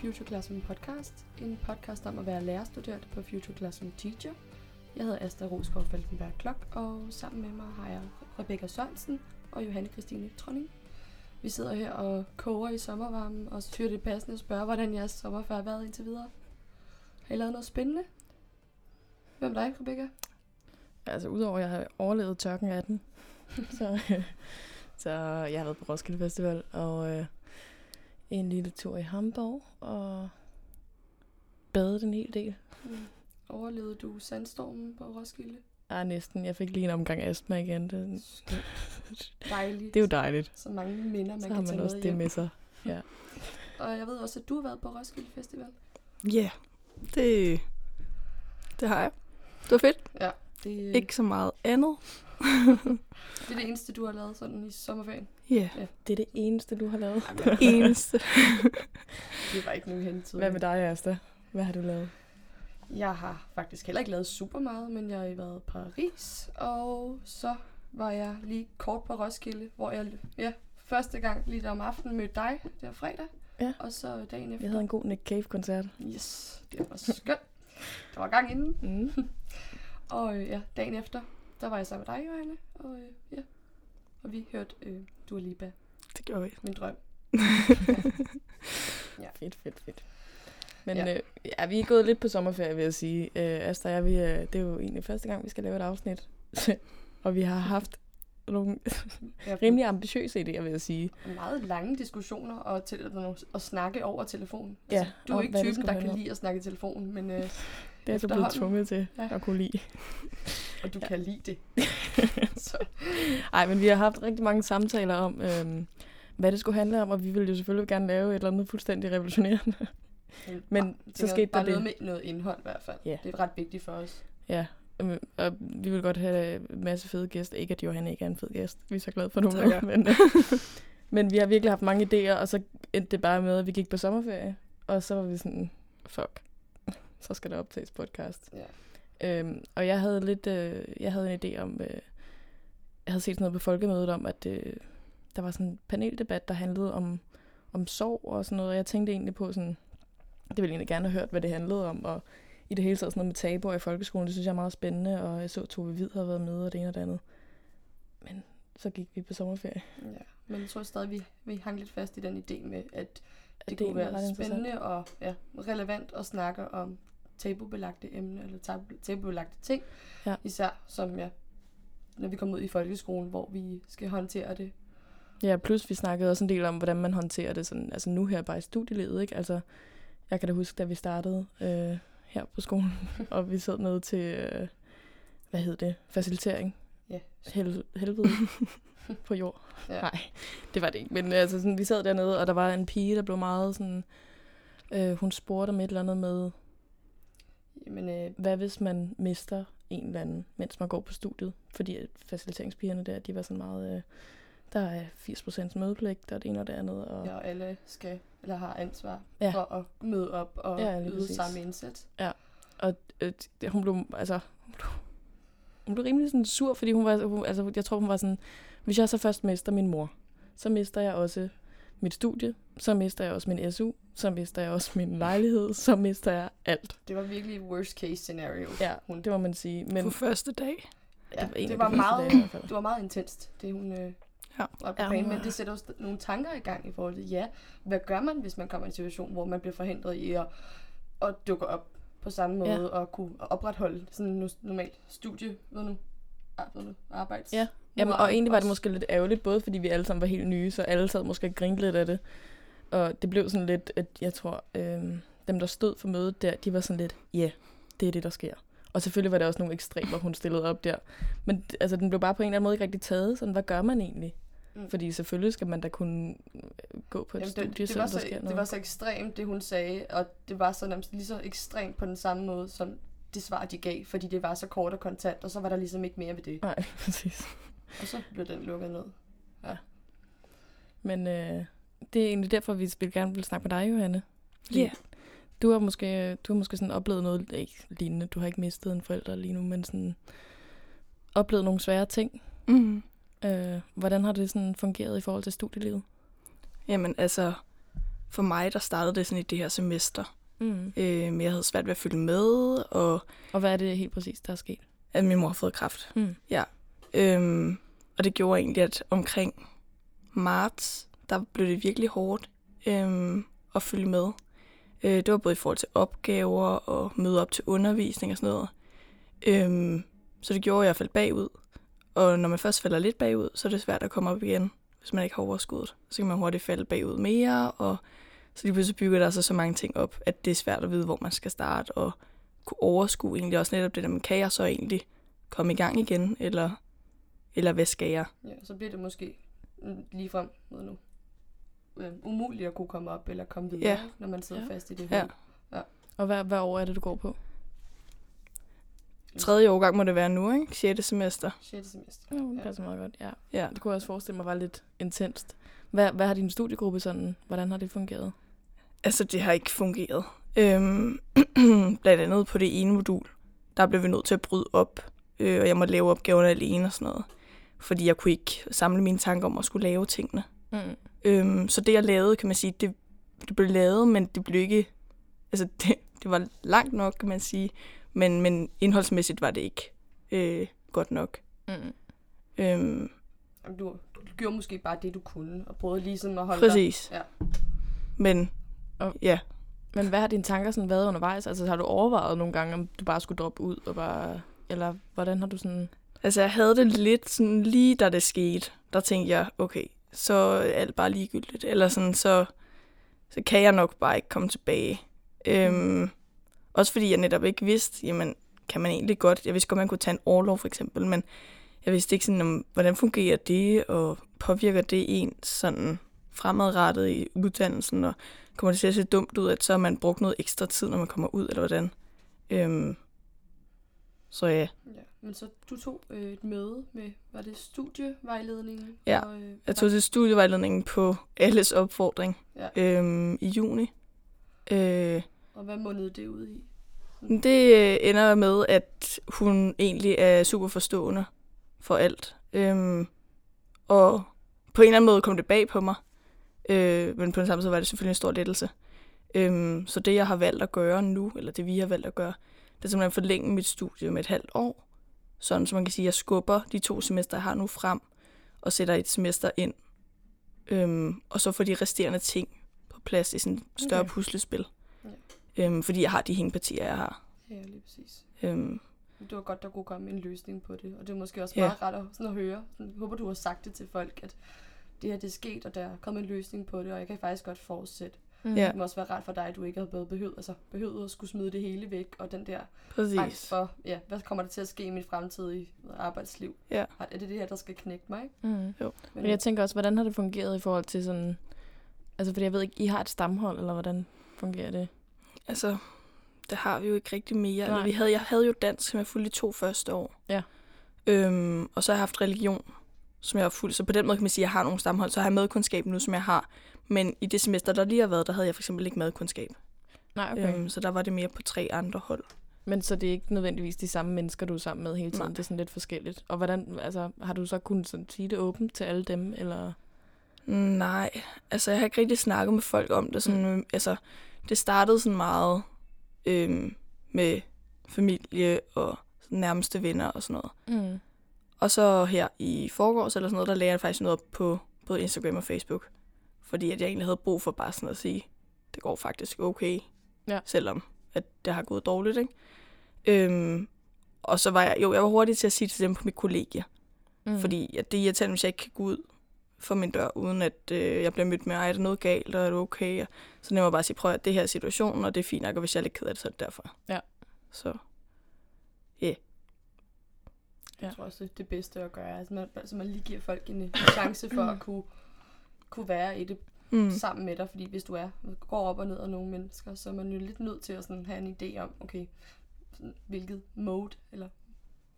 Future Classroom Podcast. En podcast om at være lærerstuderende på Future Classroom Teacher. Jeg hedder Asta Rosgaard Falkenberg Klok, og sammen med mig har jeg Rebecca Sørensen og Johanne Christine Tronding. Vi sidder her og koger i sommervarmen, og så det passende at spørge, hvordan jeres sommerferie har været indtil videre. Har I lavet noget spændende? Hvem er dig, Rebecca? Altså, udover at jeg har overlevet tørken af den, så, så jeg har været på Roskilde Festival, og øh, en lille tur i Hamburg, og badet en hel del. Mm. Overlevede du sandstormen på Roskilde? Ja, næsten. Jeg fik lige en omgang astma igen. Det, Dejligt. det er jo dejligt. Så mange minder, man Så kan har man tage også med det hjem. med sig. Og jeg ved også, at du har været på Roskilde Festival. Ja, yeah, det, det har jeg. Det var fedt. Ja. Det, Ikke så meget andet. det er det eneste, du har lavet sådan i sommerferien. Ja, Det er det eneste, du har lavet. Jamen, eneste. det var ikke nogen hentid. Hvad med dig, Asta? Hvad har du lavet? Jeg har faktisk heller ikke lavet super meget, men jeg har været i Paris, og så var jeg lige kort på Roskilde, hvor jeg ja, første gang lige der om aftenen mødte dig der fredag. Ja. Og så dagen efter. Jeg havde en god Nick Cave-koncert. Yes, det var skønt. der var gang inden. Mm. Og øh, ja, dagen efter, der var jeg sammen med dig, Johanne. Og øh, ja, og vi hørte øh, Dua Lipa, Det gjorde vi. min drøm. Fedt, fedt, fedt. Men Ja. ja. Øh, ja, vi er gået lidt på sommerferie, vil jeg sige. Øh, Asta og jeg, vi, øh, det er jo egentlig første gang, vi skal lave et afsnit. og vi har haft nogle Ja, rimelig ambitiøse idéer, vil jeg sige. meget lange diskussioner og, til, og snakke over telefonen. Ja, altså, du er ikke typen, der kan lide at snakke i telefonen, men, øh, Det er så blevet tvunget til Ja. at kunne lide. og du ja. kan lide det. så, Ej, men vi har haft rigtig mange samtaler om, øhm, hvad det skulle handle om, og vi ville jo selvfølgelig gerne lave et eller andet fuldstændig revolutionerende. Men bare, så skete bare der noget det. med noget indhold i hvert fald. Ja. Det er ret vigtigt for os. Ja, øhm, og vi vil godt have en masse fede gæster. Ikke at Johan ikke er en fed gæst. Vi er så glade for. Takker. Men, øh, men vi har virkelig haft mange idéer, og så endte det bare med, at vi gik på sommerferie. Og så var vi sådan, fuck, så skal der optages podcast. Ja. Øhm, og jeg havde lidt, øh, jeg havde en idé om, øh, jeg havde set sådan noget på folkemødet om, at øh, der var sådan en paneldebat, der handlede om, om sorg og sådan noget. Og jeg tænkte egentlig på sådan, det ville jeg egentlig gerne have hørt, hvad det handlede om. Og i det hele taget sådan noget med tabuer i folkeskolen, det synes jeg er meget spændende. Og jeg så Tove Hvid havde været med, og det ene og det andet. Men så gik vi på sommerferie. ja. Men jeg tror stadig, vi, vi hang lidt fast i den idé med, at det, det kunne være spændende og ja, relevant at snakke om tabubelagte emner, eller tabu, tabubelagte ting. Ja. Især som, ja, når vi kommer ud i folkeskolen, hvor vi skal håndtere det. Ja, plus vi snakkede også en del om, hvordan man håndterer det sådan, altså nu her bare i studielivet, ikke? Altså, jeg kan da huske, da vi startede øh, her på skolen, og vi sad nede til, øh, hvad hed det, facilitering, Ja, Hel- helvede på jord. Ja. Nej, det var det ikke. Men altså, sådan, vi sad dernede, og der var en pige, der blev meget sådan... Øh, hun spurgte om et eller andet med, men øh, hvad hvis man mister en eller anden, mens man går på studiet? Fordi faciliteringspigerne der, de var sådan meget... Øh, der er 80% mødepligt, og det ene og det andet. Og, ja, og alle skal, eller har ansvar Ja. for at møde op og Ja, yde præcis. samme indsats. Og øh, hun blev, altså, hun blev, hun blev rimelig sådan sur, fordi hun var, hun, altså, jeg tror, hun var sådan, hvis jeg så først mister min mor, så mister jeg også mit studie, så mister jeg også min SU, så mister jeg også min lejlighed, så mister jeg alt. Det var virkelig worst case scenario. Ja, hun, det må man sige. Men På første dag. ja, det var det var, meget, dage det var meget intenst, det hun øh, Ja. var på Ja, banen. hun Men det sætter også nogle tanker i gang i forhold til, ja, hvad gør man, hvis man kommer i en situation, hvor man bliver forhindret i at, at dukke op på samme måde, Ja. og kunne opretholde sådan en normalt studie, ved nu, arbejds. Ja. Jamen, og egentlig var det måske lidt ærgerligt, både fordi vi alle sammen var helt nye, så alle sad måske og grinede lidt af det. Og det blev sådan lidt, at jeg tror, øh, dem der stod for mødet der, de var sådan lidt, ja, yeah, det er det, der sker. Og selvfølgelig var der også nogle ekstremer, hun stillede op der. Men altså, den blev bare på en eller anden måde ikke rigtig taget. Sådan, hvad gør man egentlig? Mm. Fordi selvfølgelig skal man da kunne øh, gå på et Jamen, studie, det, det, selvom var der så, sker det noget. var så ekstremt, det hun sagde, og det var så nærmest lige så ekstremt på den samme måde, som det svar, de gav, fordi det var så kort og kontant, og så var der ligesom ikke mere ved det. Nej, præcis. Og så blev den lukket ned. Men øh, det er egentlig derfor, vi vil gerne vil snakke med dig, Johanne. Ja. Du har måske, du har måske sådan oplevet noget, ikke lignende, du har ikke mistet en forælder lige nu, men sådan oplevet nogle svære ting. Mm. Øh, hvordan har det sådan fungeret i forhold til studielivet? Jamen altså, for mig, der startede det sådan i det her semester. Mm. Øh, men jeg havde svært ved at følge med, og Og hvad er det helt præcis, der er sket? at min mor har fået kræft. Mm. Øhm, og det gjorde egentlig, at omkring marts, der blev det virkelig hårdt øh, at følge med. Øh, det var både i forhold til opgaver og møde op til undervisning og sådan noget. Øh, så det gjorde, at jeg faldt bagud. Og når man først falder lidt bagud, så er det svært at komme op igen, hvis man ikke har overskuddet. Så kan man hurtigt falde bagud mere, og så lige pludselig bygger der sig så mange ting op, at det er svært at vide, hvor man skal starte, og kunne overskue egentlig også netop det der, man kan jeg så egentlig komme i gang igen, eller, eller hvad skal jeg? Ja, så bliver det måske lige ligefrem mod nu. Øh, umuligt at kunne komme op eller komme videre, Ja. når man sidder Ja. fast i det Ja. hul. Og hvad, hvad år er det, du går på? Tredje årgang må det være nu, ikke? 6. semester. 6. semester. Jo, det Ja. passer meget godt, ja. Ja. Det kunne jeg også forestille mig var lidt intenst. Hvad, hvad har din studiegruppe sådan, hvordan har det fungeret? Altså, det har ikke fungeret. Øhm, blandt andet på det ene modul, der blev vi nødt til at bryde op, øh, og jeg måtte lave opgaverne alene og sådan noget. Fordi jeg kunne ikke samle mine tanker om at skulle lave tingene. Mm. Øhm, så det, jeg lavede, kan man sige, det, det blev lavet, men det blev ikke... Altså, det, det var langt nok, kan man sige. Men, men indholdsmæssigt var det ikke øh, godt nok. Mm. Øhm, Du, du gjorde måske bare det, du kunne, og prøvede lige sådan at holde præcis. Ja. Men, Og- ja. Men hvad har dine tanker sådan været undervejs? Altså har du overvejet nogle gange, om du bare skulle droppe ud og bare... Eller hvordan har du sådan... Altså, jeg havde det lidt sådan, lige da det skete, der tænkte jeg, okay, så er alt bare ligegyldigt. Eller sådan, så, så kan jeg nok bare ikke komme tilbage. Øhm, også fordi jeg netop ikke vidste, jamen, kan man egentlig godt, jeg vidste godt, man kunne tage en overlov for eksempel, men jeg vidste ikke sådan, om, hvordan fungerer det, og påvirker det en sådan fremadrettet i uddannelsen, og kommer det til at se dumt ud, at så har man brugt noget ekstra tid, når man kommer ud, eller hvordan. Øhm, så ja, Ja. Men så du tog øh, et møde med, var det studievejledningen? Ja. Og, øh, Jeg tog til studievejledningen på alles opfordring Ja. øhm, i juni. Øh, Og hvad mundede det ud i? det øh, ender med, at hun egentlig er super forstående for alt. Øhm, og på en eller anden måde kom det bag på mig. Øh, men på den samme tid var det selvfølgelig en stor lettelse. Øhm, så det, jeg har valgt at gøre nu, eller det vi har valgt at gøre, det er simpelthen forlænge mit studie med et halvt år. Sådan, så man kan sige, at jeg skubber de to semester, jeg har nu frem, og sætter et semester ind. Øhm, og så får de resterende ting på plads i sådan et større okay. puslespil. Ja. Øhm, fordi jeg har de hængepartier, jeg har. Ja, lige præcis. Øhm, Det var godt, der kunne komme en løsning på det. Og det er måske også Ja. meget rart at, sådan at høre. Sådan, jeg håber, du har sagt det til folk, at det her det er sket, og der er kommet en løsning på det, og jeg kan faktisk godt fortsætte. Mm. Ja. Det må også være rart for dig, at du ikke havde både behøvet, altså, behøvet at skulle smide det hele væk, og den der præcis. angst for, ja, hvad kommer der til at ske i mit fremtidige arbejdsliv? Ja. Har- Er det det her, der skal knække mig? Ikke? Mm. Jo. Men jeg tænker også, hvordan har det fungeret i forhold til sådan... Altså, fordi jeg ved ikke, I har et stamhold, eller hvordan fungerer det? Altså, det har vi jo ikke rigtig mere. Nej. Eller, vi havde, jeg havde jo dansk, som jeg fulgte de to første år. Ja. Øhm, og så har jeg haft religion, som jeg har fulgt. Så på den måde kan man sige, at jeg har nogle stamhold. Så har jeg madkundskab nu, som jeg har. Men i det semester, der lige har været, der havde jeg for eksempel ikke madkundskab. Nej, okay. Øhm, så der var det mere på tre andre hold. Men så det er ikke nødvendigvis de samme mennesker, du er sammen med hele tiden. Nej. Det er sådan lidt forskelligt. Og hvordan, altså, har du så kunnet sådan sige det åbent til alle dem, eller... Nej, altså jeg har ikke rigtig snakket med folk om det. Sådan, mm. altså, det startede sådan meget øhm, med familie og nærmeste venner og sådan noget. Mm. Og så her i forgårs eller sådan noget, der lagde jeg faktisk noget op på både Instagram og Facebook. Fordi at jeg egentlig havde brug for bare sådan at sige, det går faktisk okay. Ja. Selvom at det har gået dårligt, ikke? Øhm, og så var jeg, jo, jeg var hurtig til at sige til dem på mit kollegie. Mm. Fordi at det er irriterende, hvis jeg ikke kan gå ud for min dør, uden at øh, jeg bliver mødt med, ej, er der noget galt, og er det okay? Og så jeg bare at sige, prøv at det her er situationen, og det er fint nok, og hvis jeg er lidt ked af det, så er det derfor. Ja. Så Jeg Ja. tror også, det er det bedste at gøre. Altså man, altså man lige giver folk en, chance for at kunne, kunne være i det mm. sammen med dig. Fordi hvis du er går op og ned af nogle mennesker, så er man jo lidt nødt til at sådan have en idé om, okay, sådan, hvilket mode eller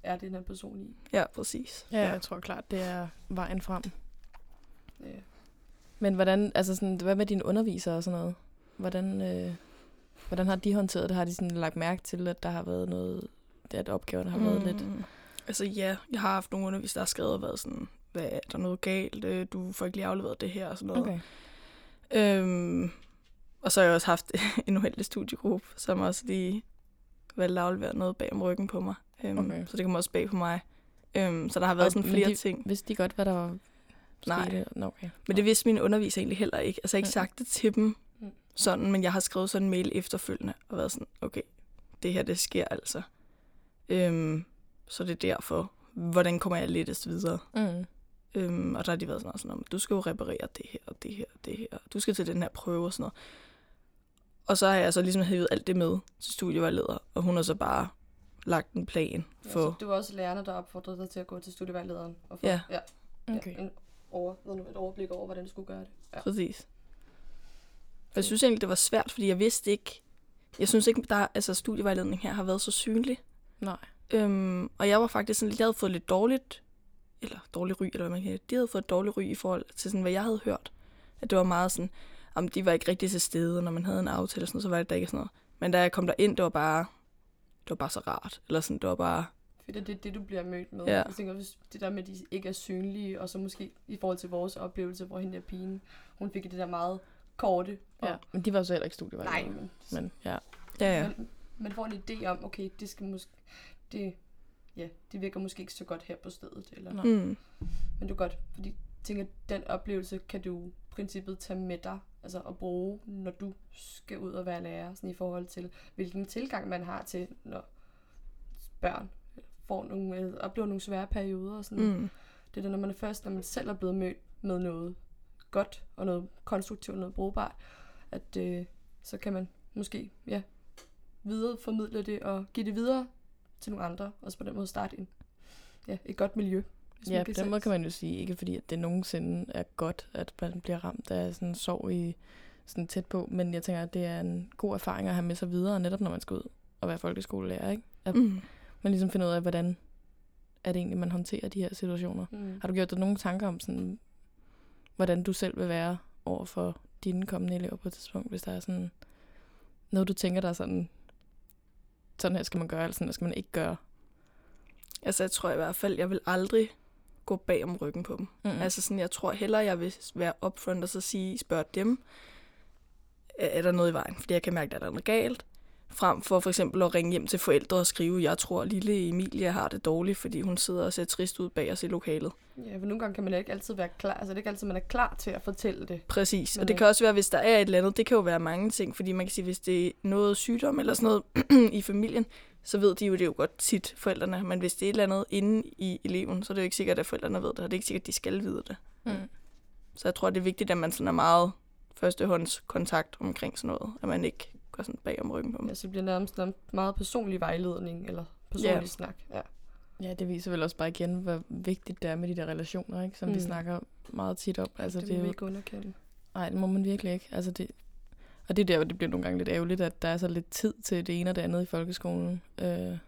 er den her person i. ja, præcis. Ja, jeg tror klart, det er vejen frem. Ja. Men hvordan, altså sådan, hvad med dine undervisere og sådan noget? Hvordan, øh, hvordan har de håndteret det? Har de sådan lagt mærke til, at der har været noget, at opgaverne har været lidt... Altså ja, jeg har haft nogle undervisere, der har skrevet og været sådan, hvad er der noget galt, Øh, du får ikke lige afleveret det her og sådan noget. Okay. Øhm, og så har jeg også haft en uheldig studiegruppe, som også lige valgte at aflevere noget bag om ryggen på mig. Øhm, Okay. Så det kommer også bag på mig. Øhm, så der har været Og- sådan flere de- ting. Vidste de godt, hvad der var Nej. skete? Nå, okay. Men det vidste mine undervisere egentlig heller ikke. Altså jeg har ikke sagt det til dem Mm. sådan, men jeg har skrevet sådan en mail efterfølgende og været sådan, okay, det her det sker altså. Øhm, så det er derfor, hvordan kommer jeg lettest videre? Mm. Øhm, og der har de været sådan, noget sådan om, du skal jo reparere det her og det her og det her. Du skal til den her prøve og sådan noget. Og så har jeg så ligesom hævet alt det med til studievejleder, og hun har så bare lagt en plan Ja, for... så det var også lærerne, der opfordrede dig til at gå til studievejlederen og få Ja. ja, Okay. ja, en over, ved du, et overblik over, hvordan du skulle gøre det. Ja. Præcis. Og jeg synes egentlig, det var svært, fordi jeg vidste ikke... Jeg synes ikke, der altså, studievejledning her har været så synlig. Nej. Øhm, og jeg var faktisk sådan, jeg havde fået lidt dårligt, eller dårlig ry, eller hvad man kan De havde fået et dårligt ry i forhold til sådan, hvad jeg havde hørt. At det var meget sådan, om de var ikke rigtig til stede, og når man havde en aftale og sådan så var det da ikke sådan noget. Men da jeg kom der ind, det var bare, det var bare så rart. Eller sådan, det var bare, Fordi det er det, du bliver mødt med. Ja. Jeg tænker, hvis det der med, at de ikke er synlige, og så måske i forhold til vores oplevelse, hvor hende der pigen, hun fik det der meget korte. Og, Ja, men de var så heller ikke Nej, studievejledere. men, Men ja. ja ja. men man får en idé om, okay, det skal måske, det, ja, det virker måske ikke så godt her på stedet. Eller. Mm. Men du godt, fordi jeg tænker, den oplevelse kan du i princippet tage med dig, altså at bruge, når du skal ud og være lærer, sådan i forhold til, hvilken tilgang man har til, når børn får nogle, øh, oplever nogle svære perioder og sådan. Mm. Det er det, når man er først, når man selv er blevet mødt med noget godt og noget konstruktivt, noget brugbart, at øh, så kan man måske, ja, videreformidle det og give det videre til nogle andre, og så på den måde starte en, ja, et godt miljø. hvis Ja, på den måde kan man jo sige, ikke fordi at det nogensinde er godt, at man bliver ramt af sådan sorg i sådan tæt på, men jeg tænker, at det er en god erfaring at have med sig videre, netop når man skal ud og være folkeskolelærer, ikke? At Mm. man ligesom finder ud af, hvordan er det egentlig, man håndterer de her situationer. Mm. Har du gjort dig nogle tanker om sådan, hvordan du selv vil være over for dine kommende elever på et tidspunkt, hvis der er sådan noget, du tænker der sådan, sådan her skal man gøre, eller sådan her skal man ikke gøre? Altså jeg tror i hvert fald, jeg vil aldrig gå bag om ryggen på dem. Mm. Mm. Altså sådan, jeg tror hellere, jeg vil være upfront og så sige, spørg dem, er er der noget i vejen? Fordi jeg kan mærke, at der er noget galt. Frem for for eksempel at ringe hjem til forældre og skrive, jeg tror, lille Emilie har det dårligt, fordi hun sidder og ser trist ud bag os i lokalet. Ja, for nogle gange kan man ikke altid være klar, altså det er ikke altid, man er klar til at fortælle det. Præcis. Men Og det øh, kan også være, hvis der er et eller andet, det kan jo være mange ting, fordi man kan sige, hvis det er noget sygdom eller sådan noget i familien, så ved de jo det jo godt tit, forældrene. Men hvis det er et eller andet inde i eleven, så er det jo ikke sikkert, at forældrene ved det, og det er ikke sikkert, at de skal vide det. Mm. Så jeg tror, det er vigtigt, at man sådan er meget førstehåndskontakt omkring sådan noget, at man ikke går sådan bag om ryggen på dem. Ja, så det bliver nærmest en meget personlig vejledning, eller personlig Ja. snak. Ja. Ja, det viser vel også bare igen, hvor vigtigt det er med de der relationer, ikke? som mm. vi snakker meget tit om. Altså, det, det, det er vil vi jo, ikke underkende. nej, det må man virkelig ikke. Altså, det, og det er der, hvor det bliver nogle gange lidt ærgerligt, at der er så lidt tid til det ene og det andet i folkeskolen. Øh,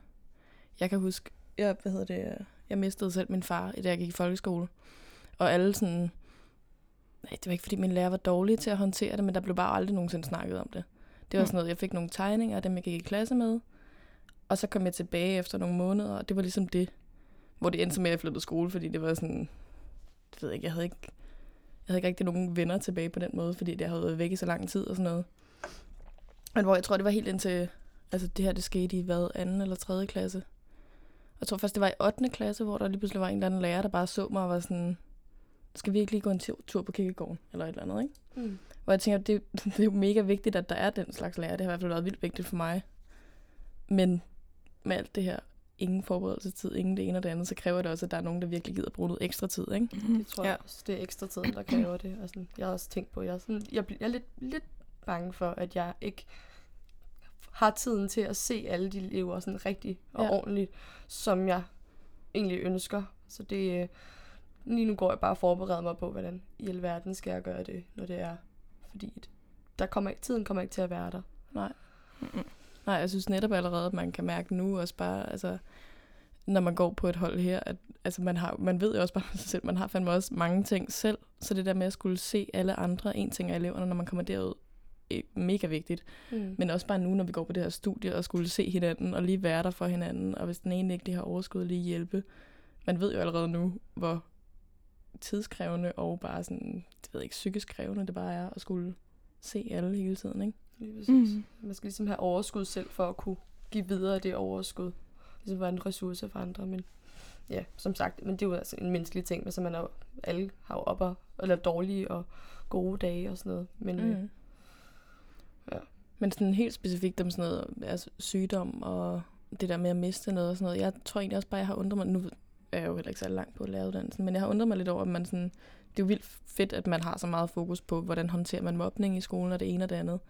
jeg kan huske, jeg, hvad hedder det, jeg mistede selv min far, da jeg gik i folkeskole. Og alle sådan, nej, det var ikke fordi min lærer var dårlig til at håndtere det, men der blev bare aldrig nogensinde snakket om det. Det var sådan noget, jeg fik nogle tegninger af dem, jeg gik i klasse med, og så kom jeg tilbage efter nogle måneder, og det var ligesom det, hvor det endte med, at jeg flyttede skole, fordi det var sådan, det ved jeg ikke, jeg havde ikke, jeg havde ikke rigtig nogen venner tilbage på den måde, fordi jeg havde været væk i så lang tid og sådan noget. Men hvor jeg tror, det var helt indtil, altså det her, det skete i hvad, anden eller tredje klasse. Jeg tror først, det var i 8. klasse, hvor der lige pludselig var en eller anden lærer, der bare så mig og var sådan, skal vi ikke lige gå en tur- tur på kirkegården, eller et eller andet, ikke? Mm. Hvor jeg tænker, det, det er jo mega vigtigt, at der er den slags lærer. Det har i hvert fald været vildt vigtigt for mig. Men med alt det her, ingen forberedelsestid, ingen det ene og det andet, så kræver det også, at der er nogen, der virkelig gider bruge noget ekstra tid, ikke? Det tror ja. jeg også, det er ekstra tiden, der kræver det. Og sådan, jeg har også tænkt på, jeg er, sådan, jeg, bliver, jeg er lidt, lidt bange for, at jeg ikke har tiden til at se alle de elever sådan rigtigt og Ja. ja. ordentligt, som jeg egentlig ønsker. Så det, øh, lige nu går jeg bare og forbereder mig på, hvordan i alverden skal jeg gøre det, når det er. Fordi der kommer, tiden kommer ikke til at være der. Nej. Mm-mm. Nej, jeg synes netop allerede, at man kan mærke nu også bare, altså, når man går på et hold her, at altså, man, har, man ved jo også bare sig selv, man har fandme også mange ting selv, så det der med at skulle se alle andre, en ting af eleverne, når man kommer derud, er mega vigtigt. Mm. Men også bare nu, når vi går på det her studie, og skulle se hinanden, og lige være der for hinanden, og hvis den ene ikke lige har overskud, lige hjælpe. Man ved jo allerede nu, hvor tidskrævende og bare sådan, det ved jeg ikke, psykisk krævende det bare er at skulle se alle hele tiden, ikke? Lige præcis. Mm. Man skal ligesom have overskud selv for at kunne give videre det overskud. Ligesom være en ressource for andre, men ja, som sagt, men det er jo altså en menneskelig ting, men så man er jo, alle har jo op og, eller dårlige og gode dage og sådan noget. Men mm. øh, Mm. Ja. Men sådan helt specifikt om sådan noget altså sygdom og det der med at miste noget og sådan noget. Jeg tror egentlig også bare, jeg har undret mig, nu er jeg jo heller ikke så langt på læreruddannelsen, men jeg har undret mig lidt over, at man sådan, det er jo vildt fedt, at man har så meget fokus på, hvordan håndterer man mobning i skolen og det ene og det andet.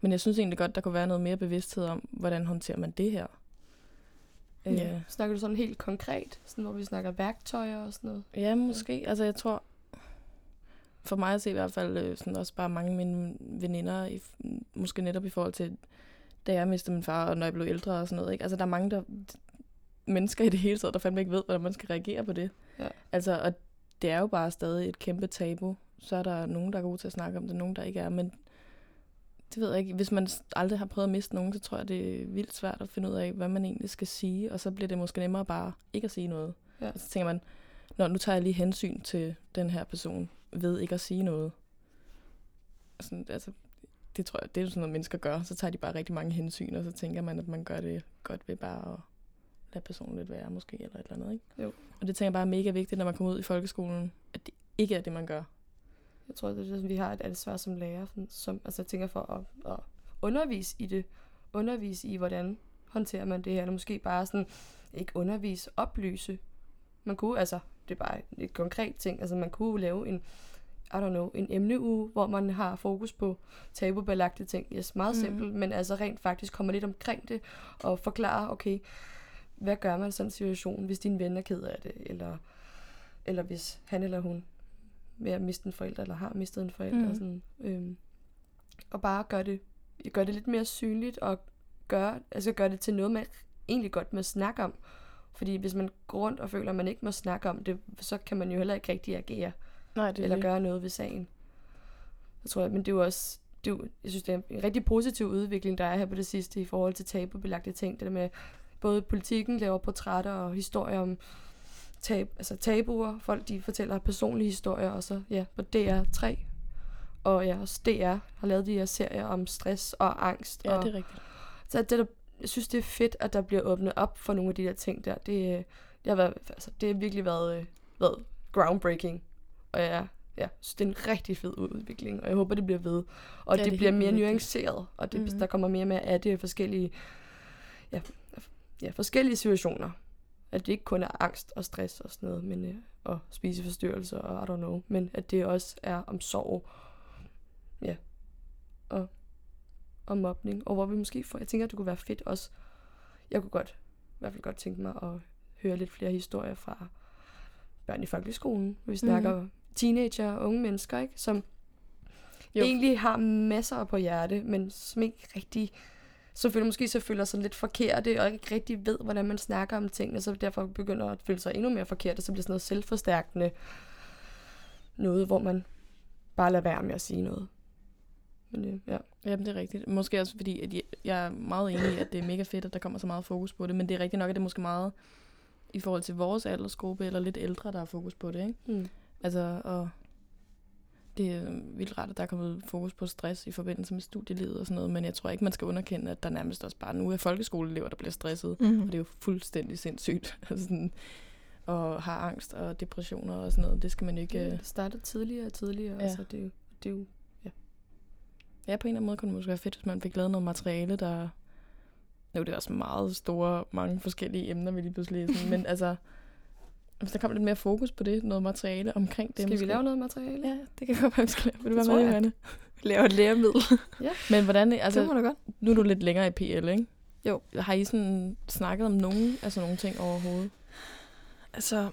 Men jeg synes egentlig godt, der kunne være noget mere bevidsthed om, hvordan håndterer man det her. Øh, ja. snakker du sådan helt konkret, sådan, hvor vi snakker værktøjer og sådan noget? Ja, måske. Altså, jeg tror, for mig at se i hvert fald, øh, sådan også bare mange af mine veninder, i, måske netop i forhold til, da jeg mistede min far, og når jeg blev ældre og sådan noget. Ikke? Altså, der er mange der, mennesker i det hele taget, der fandme ikke ved, hvordan man skal reagere på det. Ja. Altså, og det er jo bare stadig et kæmpe tabu. Så er der nogen, der er gode til at snakke om det, nogen, der ikke er. Men det ved jeg ikke. Hvis man aldrig har prøvet at miste nogen, så tror jeg, det er vildt svært at finde ud af, hvad man egentlig skal sige. Og så bliver det måske nemmere bare ikke at sige noget. Ja. Og så tænker man, Nå, nu tager jeg lige hensyn til den her person ved ikke at sige noget. Sådan, altså, det tror jeg, det er sådan noget, mennesker gør. Så tager de bare rigtig mange hensyn, og så tænker man, at man gør det godt ved bare at lade personen lidt være, måske, eller et eller andet, ikke? Jo. Og det tænker jeg bare er mega vigtigt, når man kommer ud i folkeskolen, at det ikke er det, man gør. Jeg tror, det er det, vi har et ansvar som lærer, som, altså jeg tænker for at, at undervise i det. Undervise i, hvordan håndterer man det her, eller måske bare sådan, ikke undervise, oplyse. Man kunne, altså, det er bare et konkret ting, altså man kunne lave en, I don't know, en emneuge, hvor man har fokus på tabubelagte ting. Yes, meget mm. simpelt, men altså rent faktisk kommer lidt omkring det, og forklare, okay, hvad gør man i sådan en situation, hvis din ven er ked af det, eller, eller hvis han eller hun ved at miste en forælder, eller har mistet en forælder. Mm. Sådan, øhm, og bare gøre det, gøre det lidt mere synligt, og gøre, altså gøre det til noget, man egentlig godt må snakke om. Fordi hvis man går rundt og føler, at man ikke må snakke om det, så kan man jo heller ikke rigtig agere, Nej, det det eller gøre noget ved sagen. Jeg tror, men det er jo også, det er jo, jeg synes, det er en rigtig positiv udvikling, der er her på det sidste i forhold til tabubelagte ting. Det der med, både politikken laver portrætter og historier om tab, altså tabuer. Folk de fortæller personlige historier, og så ja, på DR3. Og ja, også DR har lavet de her serier om stress og angst. Ja, og, det er rigtigt. så det, der, jeg synes, det er fedt, at der bliver åbnet op for nogle af de der ting der. Det, det, har, været, altså, det har virkelig været, øh, været groundbreaking. Og ja, ja, synes, det er en rigtig fed udvikling, og jeg håber, det bliver ved. Og Ja, det, det er bliver mere nuanceret, og det, Mhm. mm. der kommer mere med af det forskellige, ja, ja, forskellige situationer. At det ikke kun er angst og stress og sådan noget, men, øh, og spiseforstyrrelser og I don't know, men at det også er om sorg, ja, og, og mobning, og hvor vi måske får, jeg tænker, at det kunne være fedt også, jeg kunne godt, i hvert fald godt tænke mig at høre lidt flere historier fra børn i folkeskolen, vi snakker mm. teenager og unge mennesker, ikke, som jo. egentlig har masser på hjerte, men som ikke rigtig, så føler måske så føler sig lidt forkerte, og ikke rigtig ved, hvordan man snakker om tingene, så derfor begynder at føle sig endnu mere forkert, og så bliver sådan noget selvforstærkende noget, hvor man bare lader være med at sige noget. Men øh, ja. Jamen, det er rigtigt. Måske også fordi, at jeg, er meget enig i, at det er mega fedt, at der kommer så meget fokus på det, men det er rigtigt nok, at det er måske meget i forhold til vores aldersgruppe, eller lidt ældre, der har fokus på det, ikke? Mm. Altså, og det er vildt rart, at der er kommet fokus på stress i forbindelse med studielivet og sådan noget, men jeg tror ikke, man skal underkende, at der nærmest også bare nu er folkeskoleelever, der bliver stresset, Mm. og det er jo fuldstændig sindssygt. Sådan, og har angst og depressioner og sådan noget, det skal man ikke... Ja, øh, det startede tidligere og tidligere, Ja. ja. altså det, er jo- det er jo Ja, på en eller anden måde kunne det måske være fedt, hvis man fik lavet noget materiale, der... Nu er det også meget store, mange forskellige emner, vi lige pludselig sådan, men altså, hvis der kom lidt mere fokus på det, noget materiale omkring det. Skal måske. vi lave noget materiale? Ja, det kan godt være, vi skal lave. Vil du Det være med. Johanne? Lave et læremiddel. Men hvordan, Altså, det altså, må da godt. nu er du lidt længere i PL, ikke? Jo. Har I sådan snakket om nogen sådan nogle ting overhovedet? Altså,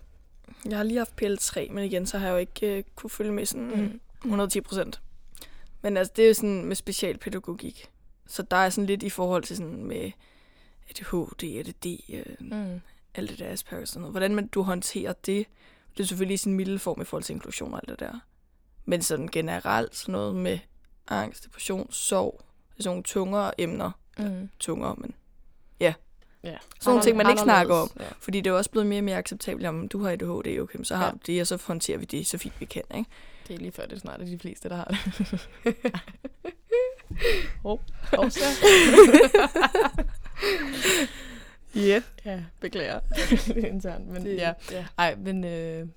jeg har lige haft PL3, men igen, så har jeg jo ikke øh, kunne følge med sådan Mm. 110 procent. Men altså, det er jo sådan med specialpædagogik. Så der er sådan lidt i forhold til sådan med ADHD, ADD, øh, Mm. Alt det der Asperger og sådan noget. Hvordan man, du håndterer det, det er selvfølgelig i sin milde form i forhold til inklusion og alt det der. Men sådan generelt sådan noget med angst, depression, sorg, sådan nogle tungere emner. Mm. Tungere, men ja. Ja. Sådan nogle ting, man ikke snakker om. Ja. Fordi det er også blevet mere og mere acceptabelt, om du har ADHD, okay, så har Ja. du det, og så håndterer vi det så fint vi kan, ikke? Det er lige før, det er snart er de fleste, der har det. Hov. Hov, så. Ja. Ja, beklager. det er internt, men Det- ja. ja. Ej, men øh,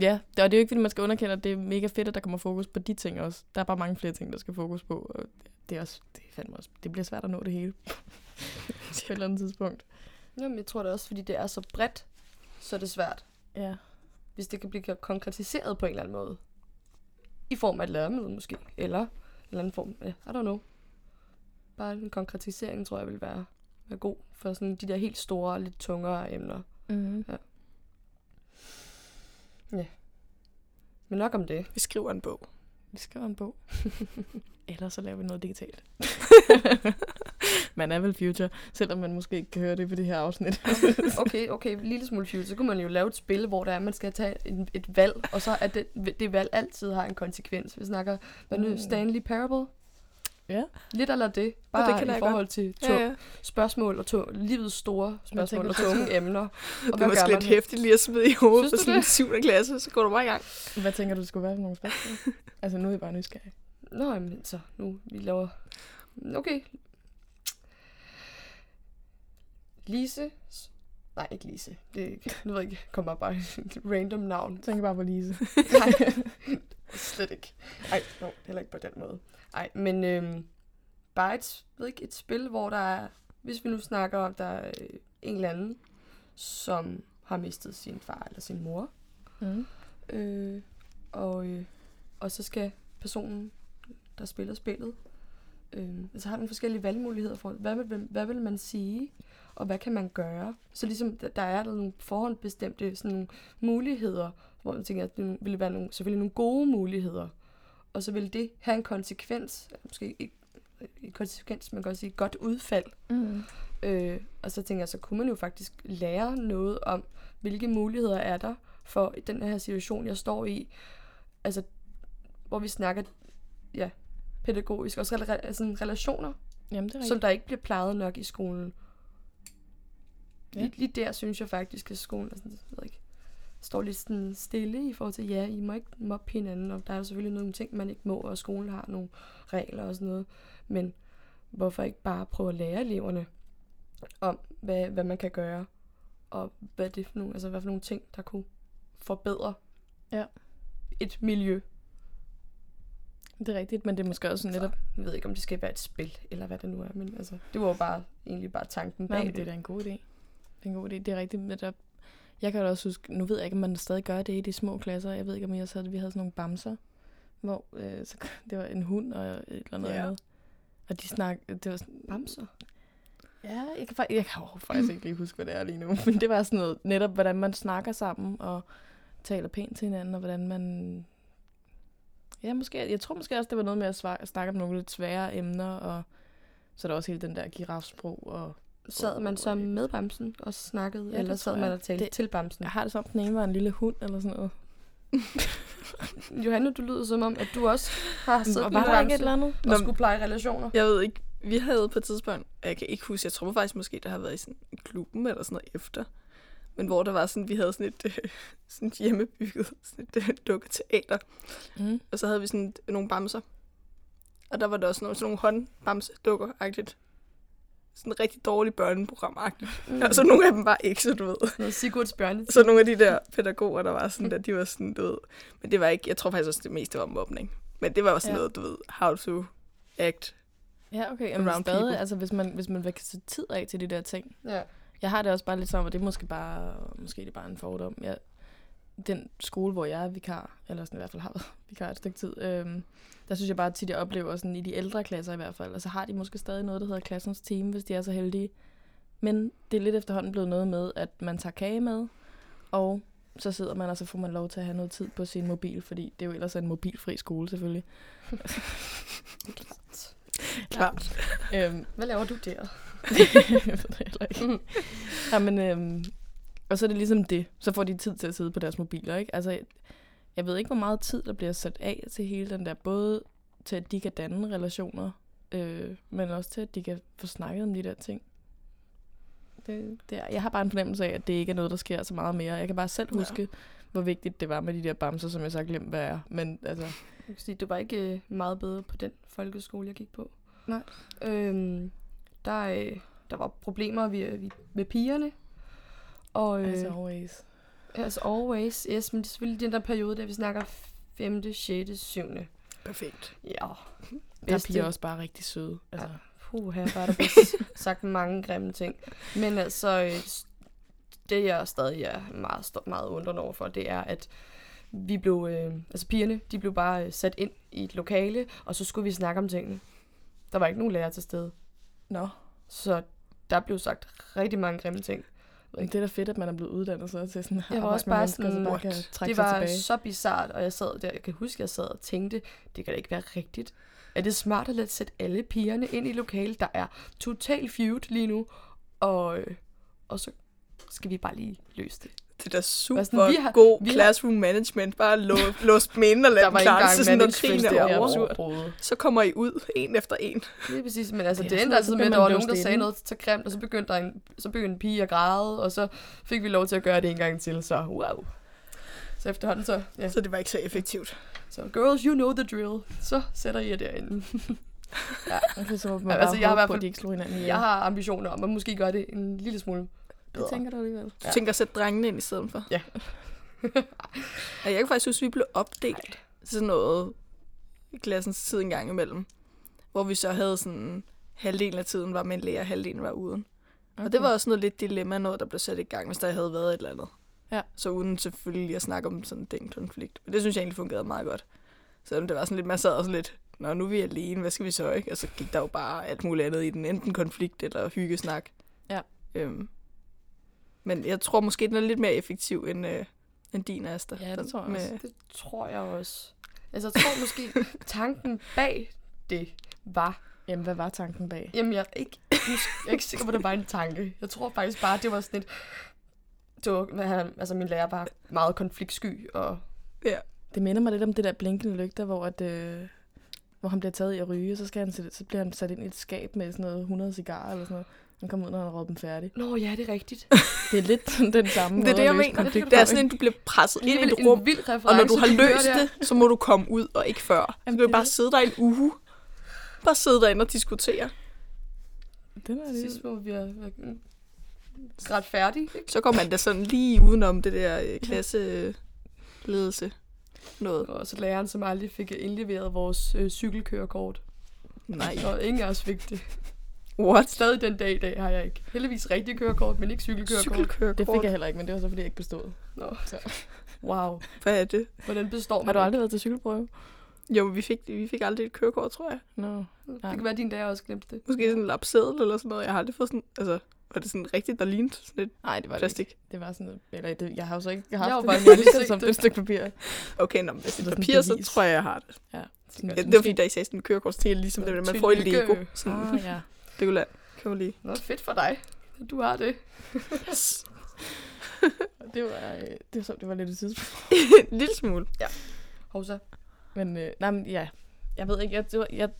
ja, det, og det er jo ikke, fordi man skal underkende, at det er mega fedt, at der kommer fokus på de ting også. Der er bare mange flere ting, der skal fokus på, og det er også, det er fandme også, det bliver svært at nå det hele på et eller andet tidspunkt. Jamen, jeg tror det også, fordi det er så bredt, så er det svært, Ja. hvis det kan blive konkretiseret på en eller anden måde. I form af et læremøde måske, eller en eller anden form af, I don't know. Bare en konkretisering, tror jeg, vil være, være god for sådan de der helt store, lidt tungere emner. Mm-hmm. Men nok om det. Vi skriver en bog. Vi skriver en bog. Ellers så laver vi noget digitalt. man er vel future, selvom man måske ikke kan høre det på det her afsnit. Okay, okay, en lille smule future. Så kunne man jo lave et spil, hvor der er, man skal tage et, et valg, og så er det, det valg altid har en konsekvens. Vi snakker, hvad nu, Mm. Stanley Parable? Ja. Lidt eller det. Bare det i forhold til to, Ja, ja. spørgsmål og to, livets store spørgsmål og tunge emner. Og Det er måske lidt hæftigt lige at smide i hovedet på sådan en 7. klasse, så går du bare i gang. Hvad tænker du, det skulle være for nogle spørgsmål? altså, nu er jeg bare nysgerrig. Nå, jamen, så nu vi laver... Okay. Lise... Nej, ikke Lise. Det ikke... Nu ved jeg ikke, kommer bare et random navn. Jeg tænker bare på Lise. Nej, slet ikke. Ej, no, heller ikke på den måde. Ej, men øhm, bare et, ved ikke, et spil, hvor der er, hvis vi nu snakker om, der er øh, en eller anden, som har mistet sin far eller sin mor, Mm. øh, og, øh, og så skal personen, der spiller spillet, øh, altså har nogle forskellige valgmuligheder for, hvad vil, hvad vil man sige, og hvad kan man gøre? Så ligesom, der, der er der nogle forhåndbestemte sådan nogle muligheder, hvor man tænker, at det ville være nogle, selvfølgelig nogle gode muligheder, og så vil det have en konsekvens, måske ikke en konsekvens, man kan også sige et godt udfald. Mm. Øh, og så tænker jeg, så kunne man jo faktisk lære noget om, hvilke muligheder er der for i den her situation, jeg står i. Altså, hvor vi snakker, ja, pædagogisk, også rela- altså relationer, Jamen, det er som der ikke bliver plejet nok i skolen. Ja. Lige, lige der synes jeg faktisk, at skolen er sådan, jeg ved ikke, står lidt sådan stille i forhold til, ja, I må ikke mobbe hinanden, og der er selvfølgelig nogle ting, man ikke må, og skolen har nogle regler og sådan noget. Men hvorfor ikke bare prøve at lære eleverne om, hvad, hvad man kan gøre, og hvad det for nogle, altså hvad for nogle ting, der kunne forbedre Ja. et miljø. Det er rigtigt, men det er måske også sådan netop... Jeg ved ikke, om det skal være et spil, eller hvad det nu er, men altså, det var jo bare, egentlig bare tanken Nej, bag men det er da en god idé. Det er en god idé. Det er rigtigt, netop... Jeg kan også huske, nu ved jeg ikke, om man stadig gør det i de små klasser. Jeg ved ikke, om også havde, vi havde sådan nogle bamser, hvor øh, så, det var en hund og et eller andet Ja. andet. Og de snak, det var sådan, Bamser. Ja, jeg kan, faktisk, jeg kan jo faktisk ikke lige huske, hvad det er lige nu. Men det var sådan noget, netop hvordan man snakker sammen og taler pænt til hinanden, og hvordan man... Ja, måske, jeg tror måske også, det var noget med at svar- snakke om nogle lidt svære emner, og så er der også hele den der girafsprog. Og Sad man så med bamsen og snakkede, Ja, eller sad man jeg. og talte Det- til bamsen? jeg har det som, den ene var en lille hund eller sådan noget. Johanne, du lyder som om, at du også har siddet Og med bamsen et eller andet? og skulle pleje relationer. Jeg ved ikke, vi havde på et tidspunkt, jeg kan ikke huske, jeg tror faktisk måske, der har været i sådan i klubben eller sådan noget efter, men hvor der var sådan, vi havde sådan et, øh, sådan et hjemmebygget, sådan et øh, dukketeater, Mm. og så havde vi sådan nogle bamser, og der var der også nogle, sådan nogle håndbamse-dukker-agtigt. Sådan rigtig dårligt børneprogram-agtigt. Mm. Og så nogle af dem var ikke, så du ved. Noget Sigurds bjørne. Så nogle af de der pædagoger, der var sådan der, de var sådan, du ved. Men det var ikke, jeg tror faktisk også, det meste var mobning. Men det var også sådan Ja. noget, du ved, how to act. Ja, okay. Jamen, Around stadig, people. altså hvis man, hvis man vil sætte tid af til de der ting. Ja. Jeg har det også bare lidt som, og det er måske bare, måske det er bare en fordom. Jeg, den skole, hvor jeg er vikar, eller sådan i hvert fald har været vikar et stykke tid, øhm, der synes jeg bare tit, jeg oplever sådan i de ældre klasser i hvert fald, og så har de måske stadig noget, der hedder klassens team, hvis de er så heldige. Men det er lidt efterhånden blevet noget med, at man tager kage med, og så sidder man, og så får man lov til at have noget tid på sin mobil, fordi det er jo ellers en mobilfri skole selvfølgelig. Klart. Øhm, Hvad laver du der? jeg ved det heller ikke. ja, men, øhm, og så er det ligesom det. Så får de tid til at sidde på deres mobiler, ikke? Altså, jeg ved ikke, hvor meget tid, der bliver sat af til hele den der, både til, at de kan danne relationer, øh, men også til, at de kan få snakket om de der ting. det, det er, jeg har bare en fornemmelse af, at det ikke er noget, der sker så meget mere. Jeg kan bare selv Ja. huske, hvor vigtigt det var med de der bamser, som jeg så glemt, hvad er. Men altså, Jeg kan sige, det var ikke øh, meget bedre på den folkeskole, jeg gik på. Nej. Øhm, der, øh, der var problemer med, med pigerne. Og, øh, as always. as always, yes, men det er selvfølgelig den der periode, der vi snakker 5., 6., 7. Perfekt. Ja. Der er piger også bare rigtig søde. Altså, Puh, her var der sagt mange grimme ting. Men altså, øh, det jeg stadig er meget, meget undrende over for, det er, at vi blev, øh, altså pigerne, de blev bare øh, sat ind i et lokale, og så skulle vi snakke om tingene. Der var ikke nogen lærer til stede. Nå, Så der blev sagt rigtig mange grimme ting. Men det er da fedt, at man er blevet uddannet så til sådan Jeg var også bare mennesker, så sådan, bare kan trække det var tilbage. så bizart, og jeg sad der, jeg kan huske, jeg sad og tænkte, det kan da ikke være rigtigt. Er det smart at lade sætte alle pigerne ind i lokalet, der er total feud lige nu, og, øh, og så skal vi bare lige løse det. Det er da super sådan, vi har- god vi har- classroom management. Bare lå, lås dem inde og lad Der dem klare sig, sådan, når krigen er over. Så kommer I ud, en efter en. Det er præcis, men altså, Det det, er det endte sådan, altid så med, at der var nogen, der sagde noget så grimt, og så begyndte, der en, så begyndte en pige at græde, og så fik vi lov til at gøre det en gang til, så wow. Så efterhånden så, ja. Så det var ikke så effektivt. Så girls, you know the drill. Så sætter I jer derinde. Ja, okay, så man Ja, bare altså, jeg har i hvert på, fald- at de ikke slår hinanden. Jeg har ambitioner om at måske gøre det en lille smule Det bedre. tænker du alligevel. Du Ja. tænker at sætte drengene ind i stedet for? Ja. ja jeg kan faktisk huske, at vi blev opdelt til sådan noget i klassens tid en gang imellem. Hvor vi så havde sådan, halvdelen af tiden var med en lærer, halvdelen var uden. Okay. Og det var også noget lidt dilemma, noget der blev sat i gang, hvis der havde været et eller andet. Ja. Så uden selvfølgelig at snakke om sådan den konflikt. Men det synes jeg egentlig fungerede meget godt. Selvom det var sådan lidt, man sad også lidt, Nå, nu er vi alene, hvad skal vi så, ikke? Og så gik der jo bare alt muligt andet i den, enten konflikt eller hyggesnak. Ja. Øhm, men jeg tror måske, den er lidt mere effektiv end, øh, end din, Asta. Ja, det tror jeg med, også. Det tror jeg også. Altså, jeg tror måske, tanken bag det var... Jamen, hvad var tanken bag? Jamen, jeg er ikke, jeg er ikke sikker på, at det var en tanke. Jeg tror faktisk bare, det var sådan et... Det var, han- altså, min lærer var meget konfliktsky, og Ja. Det minder mig lidt om det der blinkende lygter, hvor, at, øh, hvor han bliver taget i at ryge, så, skal han, sætte- så bliver han sat ind i et skab med sådan noget 100 cigarer eller sådan noget. Han kommer ud, når han har råbt dem færdig. Nå ja, det er rigtigt. Det er lidt den samme Det er det, jeg mener. Det er sådan, at du bliver presset ind i et rum, en og når du har løst det, så må du komme ud og ikke før. Jamen, kan du er bare sidde der en uge. Bare sidde derinde og diskutere. Den er Sidst det. må vi have været ret færdige. Ikke? Så går man da sådan lige udenom det der øh, klasseledelse. Noget. Og så læreren, som aldrig fik indleveret vores øh, cykelkørekort. Nej. Og ingen af os fik det. What? Stadig den dag i dag har jeg ikke. Heldigvis rigtig kørekort, men ikke cykelkørekort. Cykelkørekort. Det fik jeg heller ikke, men det var så, fordi jeg ikke bestod. Nå. Så. Wow. Hvad er det? Hvordan består man Har du aldrig været til cykelprøve? Jo, vi fik, vi fik aldrig et kørekort, tror jeg. Nå. Det kan være, at din lærer også glemte det. Måske sådan en lapseddel eller sådan noget. Jeg har aldrig fået sådan... Altså, var det sådan rigtigt, der lignede sådan et Nej, det var det plastik? ikke. Det var sådan noget, eller det, jeg har jo så ikke Jeg haft har jo det. bare det er lige ligesom som det. et stykke papir. Okay, nå, men hvis det er papir, så tror jeg, jeg har det. Ja. Ja, det var fordi, da I sagde sådan en kørekort, så tænkte jeg ligesom det, man får i. Lego. Sådan, Ah, ja. Lade. Kan man lige. Nå, fedt for dig. at Du har det. Det var, øh, det var, så, det var lidt et tidspunkt. en lille smule. Hovsa. Men, øh, nej, men ja, jeg ved ikke, jeg, det var, jeg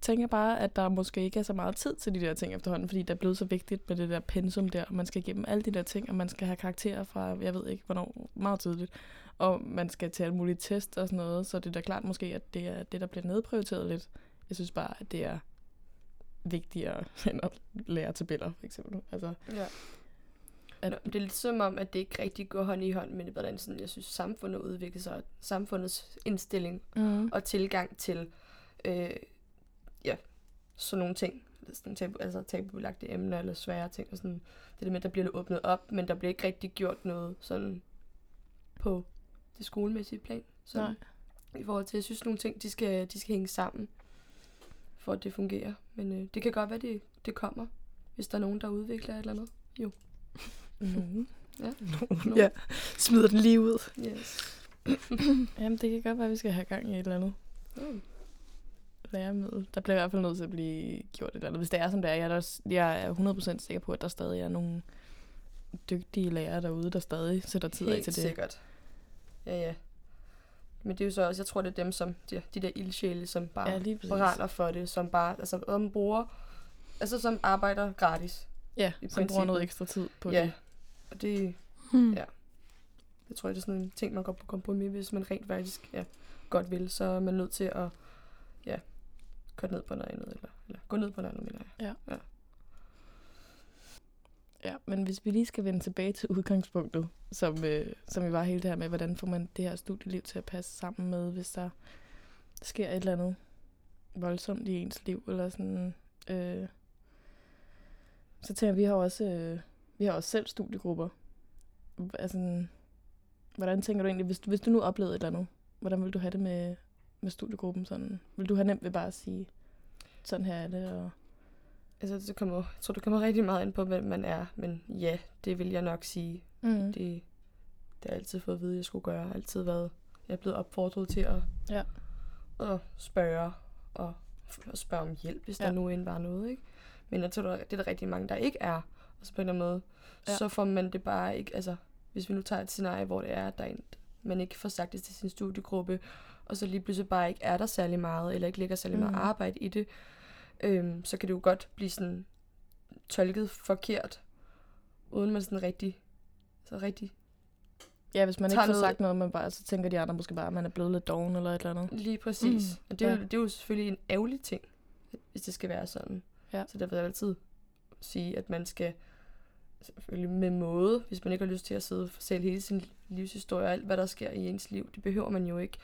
tænker bare, at der måske ikke er så meget tid til de der ting efterhånden, fordi det er blevet så vigtigt med det der pensum der, og man skal igennem alle de der ting, og man skal have karakterer fra, jeg ved ikke, hvornår, meget tidligt, og man skal til alle mulige test og sådan noget, så det er da klart måske, at det er det, der bliver nedprioriteret lidt. Jeg synes bare, at det er vigtigere end at lære tabeller, for eksempel. Altså, Ja. Nå, det er lidt som om, at det ikke rigtig går hånd i hånd med, hvordan sådan, jeg synes, samfundet udvikler sig, samfundets indstilling mm. og tilgang til øh, ja, sådan nogle ting. Sådan tabu, altså tabubelagte emner eller svære ting. Og sådan, det der med, at der bliver åbnet op, men der bliver ikke rigtig gjort noget sådan på det skolemæssige plan. Sådan, I forhold til, jeg synes, nogle ting, de skal, de skal hænge sammen, for at det fungerer. Men øh, det kan godt være, det, det kommer, hvis der er nogen, der udvikler et eller andet. Mm. Nogen. Ja. Smider den lige ud. Yes. Jamen, det kan godt være, at vi skal have gang i et eller andet. Mm. læremiddel. Der bliver i hvert fald nødt til at blive gjort et eller andet. Hvis det er, som det er, jeg er, der, også- jeg er 100% sikker på, at der stadig er nogle dygtige lærere derude, der stadig sætter tid af Helt til det. sikkert. Ja, ja. Men det er jo så også, jeg tror, det er dem, som, de, de der ildsjæle, som bare Ja, brænder for det, som bare, altså, om bruger, altså som arbejder gratis. Ja, I som bruger noget ekstra tid på ja, det. og det, Hmm. Ja. jeg tror, det er sådan en ting, man går på kompromis, hvis man rent faktisk ja, godt vil, så er man nødt til at ja, køre ned på noget andet, eller, eller gå ned på noget andet, mener jeg. Ja, Ja, men hvis vi lige skal vende tilbage til udgangspunktet, som, øh, som vi var hele det her med, hvordan får man det her studieliv til at passe sammen med, hvis der sker et eller andet voldsomt i ens liv, eller sådan. Øh, så tænker jeg, vi har også, øh, vi har også selv studiegrupper. Altså, hvordan tænker du egentlig, hvis, du- hvis du nu oplevede et eller andet, hvordan vil du have det med, med studiegruppen? Sådan? Vil du have nemt ved bare at sige, sådan her er det, og Altså, det kommer, jeg tror, det kommer rigtig meget ind på, hvem man er, men ja, det vil jeg nok sige. mm. Det, det har jeg altid fået at vide, jeg skulle gøre. Jeg har altid været, jeg er blevet opfordret til at, Ja. at spørge, og, og spørge om hjælp, hvis ja. Der nu end var noget, ikke? Men jeg tror, det er der rigtig mange, der ikke er. Og så på en eller anden måde, ja. Så får man det bare ikke, altså, hvis vi nu tager et scenarie, hvor det er, at der er en, man ikke får sagt det til sin studiegruppe, og så lige pludselig bare ikke er der særlig meget, eller ikke ligger særlig meget Mhm. arbejde i det, øhm, så kan det jo godt blive sådan tolket forkert, uden man sådan rigtig, så rigtig Ja, hvis man ikke får noget- sagt noget, man bare, så tænker de andre måske bare, at man er blevet lidt doven eller et eller andet. Lige præcis. Mm, Mm, og det er, jo, ja. det er jo selvfølgelig en ærgerlig ting, hvis det skal være sådan. Ja. Så der vil jeg altid sige, at man skal selvfølgelig med måde, hvis man ikke har lyst til at sidde og fortælle hele sin livshistorie og alt, hvad der sker i ens liv. Det behøver man jo ikke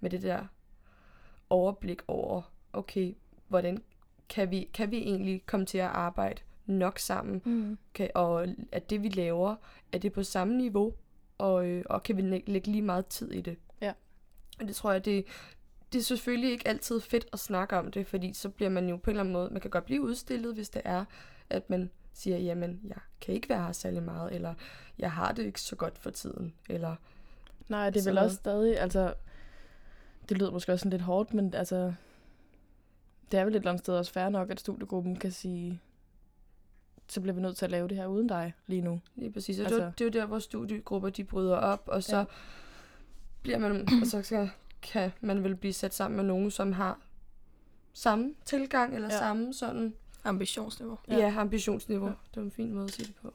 med det der overblik over, okay, hvordan kan vi, kan vi egentlig komme til at arbejde nok sammen, Mm. kan, og at det vi laver, er det på samme niveau, og, øh, og kan vi læ- lægge lige meget tid i det. Ja. Og det tror jeg, det, det er selvfølgelig ikke altid fedt at snakke om det, fordi så bliver man jo på en eller anden måde, man kan godt blive udstillet, hvis det er, at man siger, jamen, jeg kan ikke være her særlig meget, eller jeg har det ikke så godt for tiden, eller Nej, det er vel noget. også stadig, altså, det lyder måske også sådan lidt hårdt, men altså, det er vel et eller andet sted også fair nok, at studiegruppen kan sige, så bliver vi nødt til at lave det her uden dig lige nu. Lige præcis. Og Altså- det, er det er jo der, hvor studiegrupper de bryder op, og så Ja. bliver man, og så skal, kan man vel blive sat sammen med nogen, som har samme tilgang, eller Ja. samme sådan, Ambitionsniveau. ja, Ja. ambitionsniveau. Ja. Det var en fin måde at sige det på.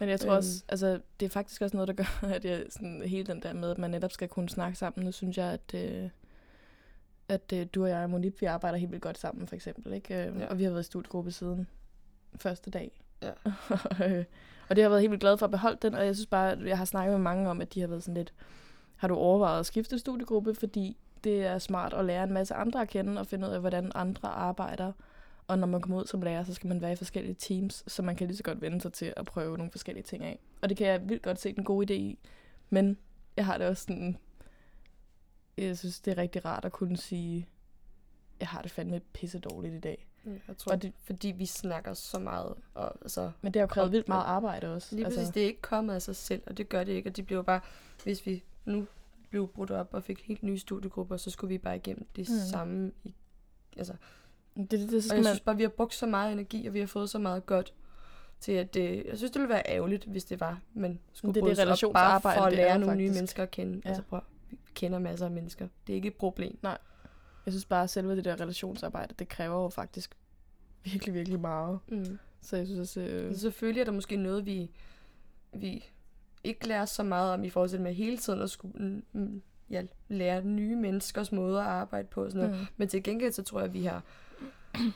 Men jeg tror Øhm. også, altså, det er faktisk også noget, der gør, at jeg, sådan, hele den der med, at man netop skal kunne snakke sammen. Nu synes jeg, at, øh, at øh, du og jeg og Monique, vi arbejder helt vildt godt sammen, for eksempel. Ikke? Øh, Ja. Og vi har været i studiegruppe siden første dag. Ja. Øh, og det har jeg været helt vildt glad for at beholde den, og jeg synes bare, at jeg har snakket med mange om, at de har været sådan lidt, har du overvejet at skifte studiegruppe, fordi det er smart at lære en masse andre at kende, og finde ud af, hvordan andre arbejder. Og når man kommer ud som lærer, så skal man være i forskellige teams, så man kan lige så godt vende sig til at prøve nogle forskellige ting af. Og det kan jeg vildt godt se den gode idé i. Men jeg har det også sådan, jeg synes, det er rigtig rart at kunne sige, jeg har det fandme pisse dårligt i dag. Jeg tror, Og det, fordi vi snakker så meget, og altså, Men det har jo krævet vildt meget arbejde også. Lige præcis, altså. det er ikke kommet af sig selv, og det gør det ikke, og det bliver bare, hvis vi nu blev brudt op og fik helt nye studiegrupper, så skulle vi bare igennem det Mm. mm. samme. I, altså, det, det, det, så og jeg man, synes bare, vi har brugt så meget energi, og vi har fået så meget godt til, at det, jeg synes, det ville være ærgerligt, hvis det var, man skulle Det det op bare for at lære nogle nye faktisk. mennesker at kende. Ja. Altså, prøv, kender masser af mennesker. Det er ikke et problem. jeg synes bare, at selve det der relationsarbejde, det kræver jo faktisk virkelig, virkelig meget. Mm. Så jeg synes også, øh, Men selvfølgelig er der måske noget, vi, vi ikke lærer så meget om i forhold til med hele tiden at skulle mm, ja, lære nye menneskers måder at arbejde på. og Sådan noget. mm, Men til gengæld så tror jeg, at vi har,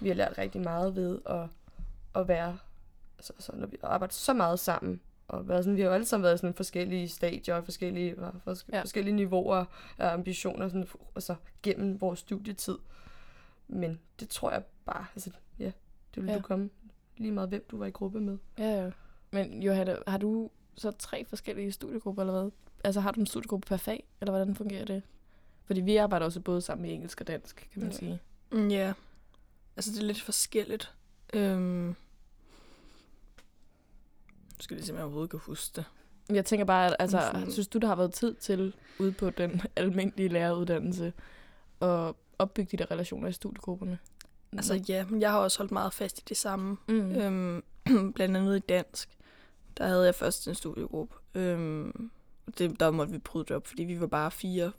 vi har lært rigtig meget ved at, at være, altså, så når vi arbejder så meget sammen, og været sådan, vi har jo alle sammen været i sådan forskellige stadier, og forskellige, fors- Ja. forskellige niveauer af ambitioner, sådan, altså, gennem vores studietid. Men det tror jeg bare, altså, ja, det vil Ja. du komme lige meget, hvem du var i gruppe med. ja, ja. Men Johanne, har du så tre forskellige studiegrupper eller hvad? Altså har du en studiegruppe per fag, eller hvordan fungerer det? Fordi vi arbejder også både sammen i engelsk og dansk, kan man Ja. sige. Mm, Ja. Altså, det er lidt forskelligt. Øhm. Nu skal jeg lige se, om jeg overhovedet kan huske det. Jeg tænker bare, at, altså, Sådan- synes du, der har været tid til ude på den almindelige læreruddannelse at opbygge de der relationer i studiegrupperne? Altså, ja, men jeg har også holdt meget fast i det samme. mm. Øhm, blandt andet i dansk. Der havde jeg først en studiegruppe. Øhm, det, der måtte vi bryde det op, fordi vi var bare fire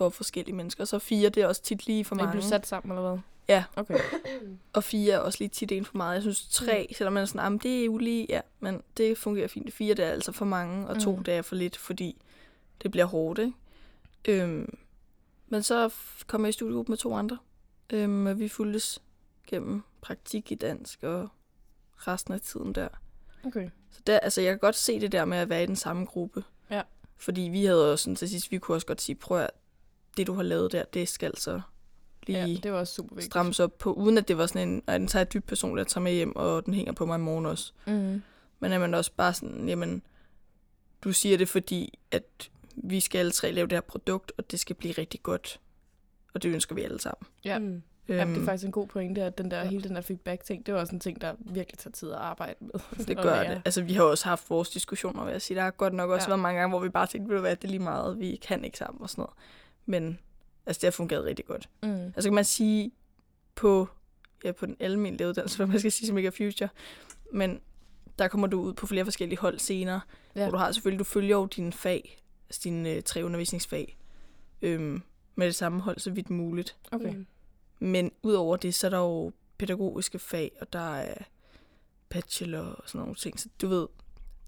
for forskellige mennesker. Så fire, det er også tit lige for Er I mange. blevet sat sammen, eller hvad? Ja. Okay. Og fire er også lige tit en for meget. Jeg synes tre, mm. selvom man er sådan, "Ah, men det er jo lige, ja, men det fungerer fint. Fire, det er altså for mange, og to, Mm. det er for lidt, fordi det bliver hårdt, ikke? Øhm, men så kom jeg i studiegruppe med to andre, øhm, og vi fulgtes gennem praktik i dansk og resten af tiden der. Okay. Så der, altså, jeg kan godt se det der med at være i den samme gruppe. Ja. Fordi vi havde også sådan til sidst, vi kunne også godt sige, prøv at det du har lavet der, det skal så lige Ja, det var også super vigtigt. strammes op på, uden at det var sådan en, at den tager et dybt personligt, at tage med hjem, og den hænger på mig i morgen også. Mm. Men at man også bare sådan, jamen, du siger det fordi, at vi skal alle tre lave det her produkt, og det skal blive rigtig godt. Og det ønsker vi alle sammen. Ja. Mm. Ja, det er Øhm, faktisk en god pointe, at den der, Ja. hele den der feedback-ting, det var også en ting, der virkelig tager tid at arbejde med. det gør det. Altså, vi har også haft vores diskussioner, vil jeg sige. Der har godt nok også Ja. været mange gange, hvor vi bare tænkte, hvad, det er lige meget, vi kan ikke sammen og sådan noget. Men altså, det har fungeret rigtig godt. Mm. Altså kan man sige på, ja, på den almindelige uddannelse, hvad man skal sige som ikke er future, men der kommer du ud på flere forskellige hold senere, ja. Hvor du har selvfølgelig, du følger jo dine fag, altså dine øh, tre undervisningsfag, øhm, med det samme hold så vidt muligt. Okay. Mm. Men udover det, så er der jo pædagogiske fag, og der er bachelor og sådan nogle ting, så du ved,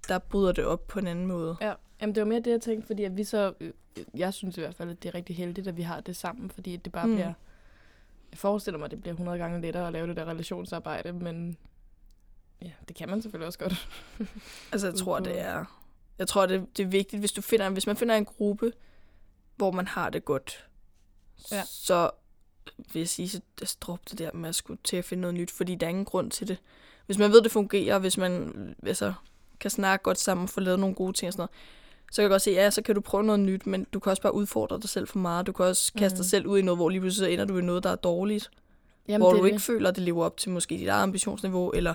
der bryder det op på en anden måde. Ja, Jamen, det var mere det, jeg tænkte, fordi at vi så... øh, Jeg synes i hvert fald, at det er rigtig heldigt, at vi har det sammen, fordi det bare Mm. bliver... Jeg forestiller mig, at det bliver 100 gange lettere at lave det der relationsarbejde, men ja, det kan man selvfølgelig også godt. Altså, jeg tror, det er, jeg tror, det, det er vigtigt, hvis, du finder, hvis man finder en gruppe, hvor man har det godt, Ja. så vil jeg sige, så så drop det der med at skulle til at finde noget nyt, fordi der er ingen grund til det. Hvis man ved, det fungerer, hvis man altså, kan snakke godt sammen og få lavet nogle gode ting og sådan noget, så kan jeg godt se, ja, så kan du prøve noget nyt, men du kan også bare udfordre dig selv for meget. Du kan også kaste dig Mhm. selv ud i noget, hvor lige pludselig ender du i noget, der er dårligt. Jamen, hvor det du ikke det. føler, at det lever op til måske dit eget ambitionsniveau, eller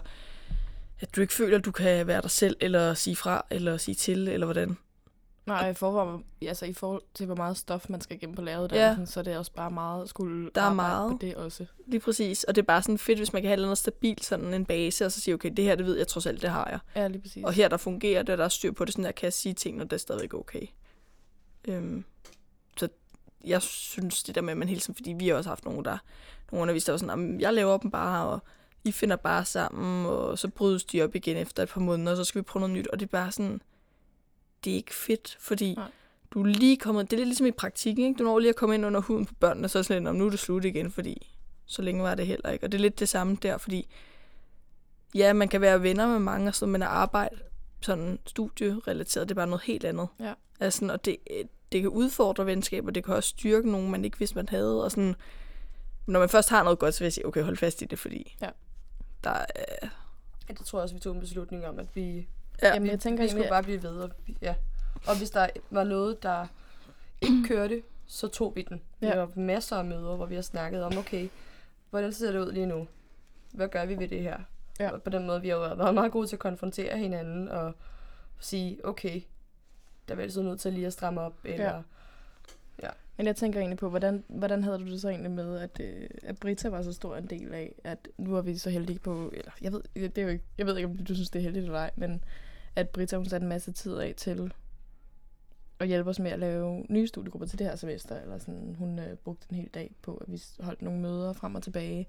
at du ikke føler, at du kan være dig selv, eller sige fra, eller sige til, eller hvordan. Nej, i forhold, altså, i forhold til, hvor meget stof man skal igennem på læreruddannelsen, ja. så er det også bare meget at skulle Der er meget. på det også. Lige præcis. Og det er bare sådan fedt, hvis man kan have noget stabilt, sådan en base, og så sige, okay, det her, det ved jeg trods alt, det har jeg. Ja, lige præcis. Og her, der fungerer det, der er styr på det, sådan der kan jeg sige ting, når det er stadigvæk okay. Øhm, så jeg synes det der med, at man hele tiden, fordi vi har også haft nogen, der, nogle undervisere, der var sådan, "Jamen, jeg laver dem bare, og I finder bare sammen, og så brydes de op igen efter et par måneder, og så skal vi prøve noget nyt, og det er bare sådan, det er ikke fedt, fordi Nej. du er lige kommet, det er lidt ligesom i praktik, ikke? Du når lige at komme ind under huden på børnene, og så er sådan lidt, "Nå, nu er det slut igen, fordi så længe var det heller ikke. Og det er lidt det samme der, fordi ja, man kan være venner med mange, og sådan, men at arbejde sådan studierelateret, det er bare noget helt andet. Ja. Altså, og det, det kan udfordre venskaber, det kan også styrke nogen, man ikke vidste, man havde. Og sådan, når man først har noget godt, så vil jeg sige, okay, hold fast i det, fordi Ja. der er... Ja, det tror jeg også, vi tog en beslutning om, at vi, Ja, Jamen, jeg tænker vi skulle egentlig, bare blive ved. Og, vi- ja. og hvis der var noget, der ikke kørte, så tog vi den. Ja. Vi har haft masser af møder, hvor vi har snakket om, okay, hvordan ser det ud lige nu? Hvad gør vi ved det her? Ja. Og på den måde, vi har været meget gode til at konfrontere hinanden og sige, okay, der er vi altid nødt til lige at stramme op, eller... Ja. Men jeg tænker egentlig på, hvordan, hvordan havde du det så egentlig med, at, øh, at Brita var så stor en del af, at nu er vi så heldige på, eller jeg ved, det er jo ikke, jeg ved ikke, om du synes, det er heldigt eller ej, men at Brita hun satte en masse tid af til at hjælpe os med at lave nye studiegrupper til det her semester, eller sådan, hun øh, brugte en hel dag på, at vi holdt nogle møder frem og tilbage,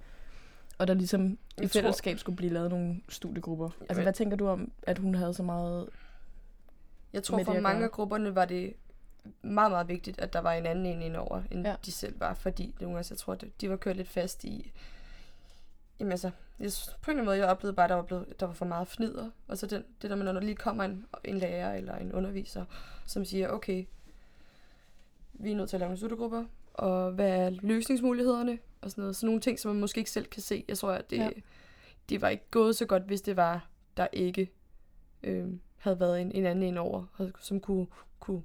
og der ligesom i Jeg tror- fællesskab skulle blive lavet nogle studiegrupper. Altså, Jamen- hvad tænker du om, at hun havde så meget... Jeg tror for mange af grupperne var det meget, meget vigtigt, at der var en anden en indover, end ja. De selv var, fordi nogle gange, så jeg tror, at de var kørt lidt fast i, jamen altså, jeg, på en eller anden måde, jeg oplevede bare, at der var, blevet, der var for meget fnider, og så den, det der med, når der lige kommer en, en lærer eller en underviser, som siger, okay, vi er nødt til at lave nogle studiegrupper, og hvad er løsningsmulighederne, og sådan noget, sådan nogle ting, som man måske ikke selv kan se. Jeg tror, at det, ja. Det var ikke gået så godt, hvis det var, der ikke øh, havde været en, en anden ind over, som kunne, kunne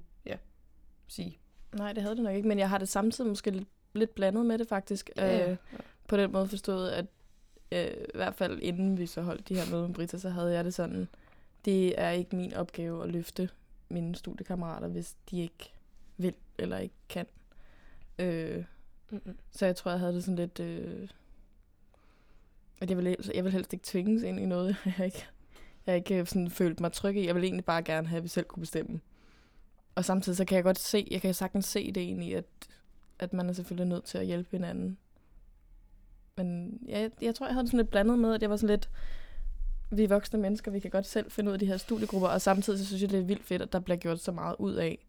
sige. Nej, det havde det nok ikke, men jeg har det samtidig måske lidt, lidt blandet med det faktisk. Ja, Øh, på den måde forstået, at øh, i hvert fald inden vi så holdt de her møder med Britta, så havde jeg det sådan, det er ikke min opgave at løfte mine studiekammerater, hvis de ikke vil eller ikke kan. Øh, Mm-mm. så jeg tror, jeg havde det sådan lidt... Øh, at jeg vil, jeg vil helst ikke tvinges ind i noget, jeg ikke, jeg ikke øh, sådan følt mig tryg i. Jeg vil egentlig bare gerne have, at vi selv kunne bestemme. Og samtidig så kan jeg godt se, jeg kan sagtens se det egentlig, at at man er selvfølgelig nødt til at hjælpe hinanden. Men ja, jeg, jeg tror, jeg havde sådan lidt blandet med, at jeg var sådan lidt, vi er voksne mennesker, vi kan godt selv finde ud af de her studiegrupper, og samtidig så synes jeg, det er vildt fedt, at der bliver gjort så meget ud af,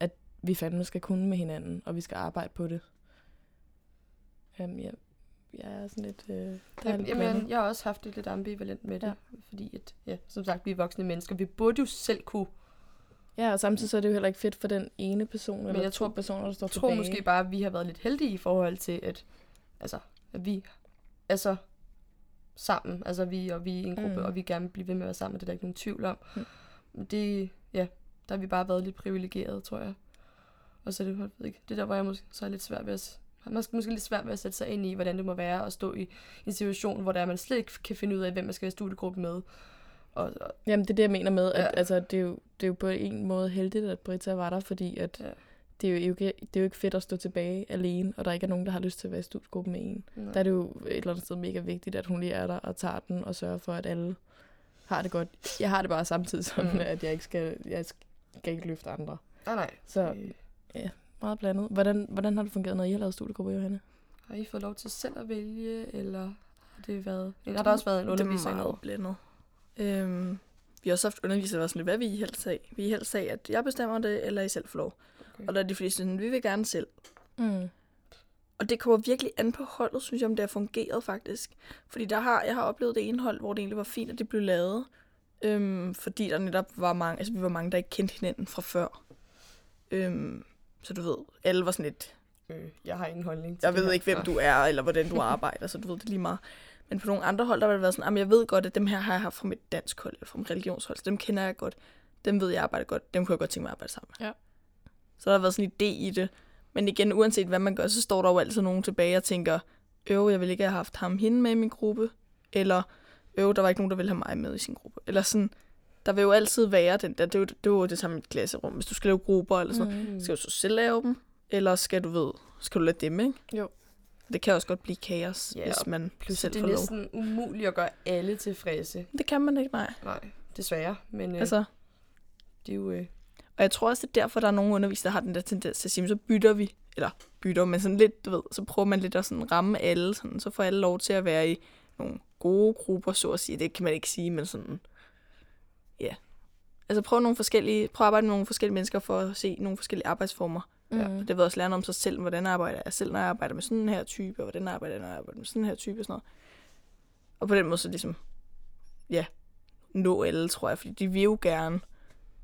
at vi fandme skal kunne med hinanden, og vi skal arbejde på det. Um, ja, jeg er sådan lidt... Øh, der er Jamen, lidt jamen, blandet. jeg har også haft det lidt ambivalent med det, Ja. fordi at, ja, som sagt, vi er voksne mennesker. Vi burde jo selv kunne. Ja, og samtidig så er det jo heller ikke fedt for den ene person, eller jeg to tror- personer, der står Jeg tror tilbage. måske bare, at vi har været lidt heldige i forhold til, at, altså, at vi er så sammen. Altså, vi, og vi er en gruppe, Mm. og vi gerne vil blive ved med at være sammen. Det er der ikke nogen tvivl om. Mm. Det, ja, der har vi bare været lidt privilegerede, tror jeg. Og så er det, jeg ved ikke, det der, hvor jeg måske så er lidt svært ved at skal måske lidt svært ved at sætte sig ind i, hvordan det må være at stå i en situation, hvor der man slet ikke kan finde ud af, hvem man skal være studiegruppe med. Og, og Jamen, det er det, jeg mener med, at Ja. ja. altså, det, er jo, det er jo på en måde heldigt, at Britta var der, fordi at Ja. ja. det, er jo ikke, det er jo ikke fedt at stå tilbage alene, og der ikke er nogen, der har lyst til at være i studiegruppe med en. Der er det jo et eller andet sted mega vigtigt, at hun lige er der og tager den og sørger for, at alle har det godt. Jeg har det bare samtidig sådan, Mm. mm. at jeg ikke skal, jeg skal ikke løfte andre. nej, nej. Så Øh, meget blandet. Hvordan, hvordan har det fungeret, når I har lavet studiegrupper, Johanne? Har I fået lov til selv at vælge, eller har det været... Eller har der også været en underviser Det er meget blandet. Øhm, vi har også haft undervisere, der var sådan lidt, hvad vil I helst have? Vi helst have, at jeg bestemmer det, eller I selv får lov? Okay. Og der er de fleste sådan, vi vil gerne selv. Mm. Og det kommer virkelig an på holdet, synes jeg, om det har fungeret faktisk. Fordi der har, jeg har oplevet det ene hold, hvor det egentlig var fint, at det blev lavet. Øhm, fordi der netop var mange, altså vi var mange, der ikke kendte hinanden fra før. Øhm, så du ved, alle var sådan lidt, Øh, jeg har ingen holdning til jeg ved her. ikke, hvem du er, eller hvordan du arbejder, så du ved det lige meget. Men på nogle andre hold, der har det været sådan, at jeg ved godt, at dem her har jeg haft fra mit dansk hold, eller fra mit religionshold, så dem kender jeg godt. Dem ved jeg arbejder godt, dem kunne jeg godt tænke mig at arbejde sammen med. Ja. Så der har været sådan en idé i det. Men igen, uanset hvad man gør, så står der jo altid nogen tilbage og tænker, øv, jeg ville ikke have haft ham hende med i min gruppe, eller øv, der var ikke nogen, der ville have mig med i sin gruppe. Eller sådan, der vil jo altid være den der, det er jo det, er jo det samme i et klasserum. Hvis du skal lave grupper eller sådan Mm. skal du så selv lave dem, eller skal du ved, skal du lade dem, ikke? Jo. Det kan også godt blive kaos, Ja, hvis man Plus, selv det er får lov. næsten umuligt at gøre alle tilfredse. Det kan man ikke, nej. Nej, desværre. Men øh, Altså, det er jo... Øh, og jeg tror også, det er derfor, der er nogle undervisere, der har den der tendens til at sige, "Men så bytter vi, eller bytter, men sådan lidt, du ved, så prøver man lidt at sådan ramme alle, sådan, så får alle lov til at være i nogle gode grupper, så at sige. Det kan man ikke sige, men sådan, ja. Altså prøv nogle forskellige, prøv at arbejde med nogle forskellige mennesker for at se nogle forskellige arbejdsformer. Ja. Mm. Det vil også lære om sig selv, hvordan arbejder jeg selv, når jeg arbejder med sådan en her type, og hvordan arbejder jeg, når jeg arbejder med sådan en her type og sådan noget. Og på den måde så ligesom, ja, nå alle, tror jeg, fordi de vil jo gerne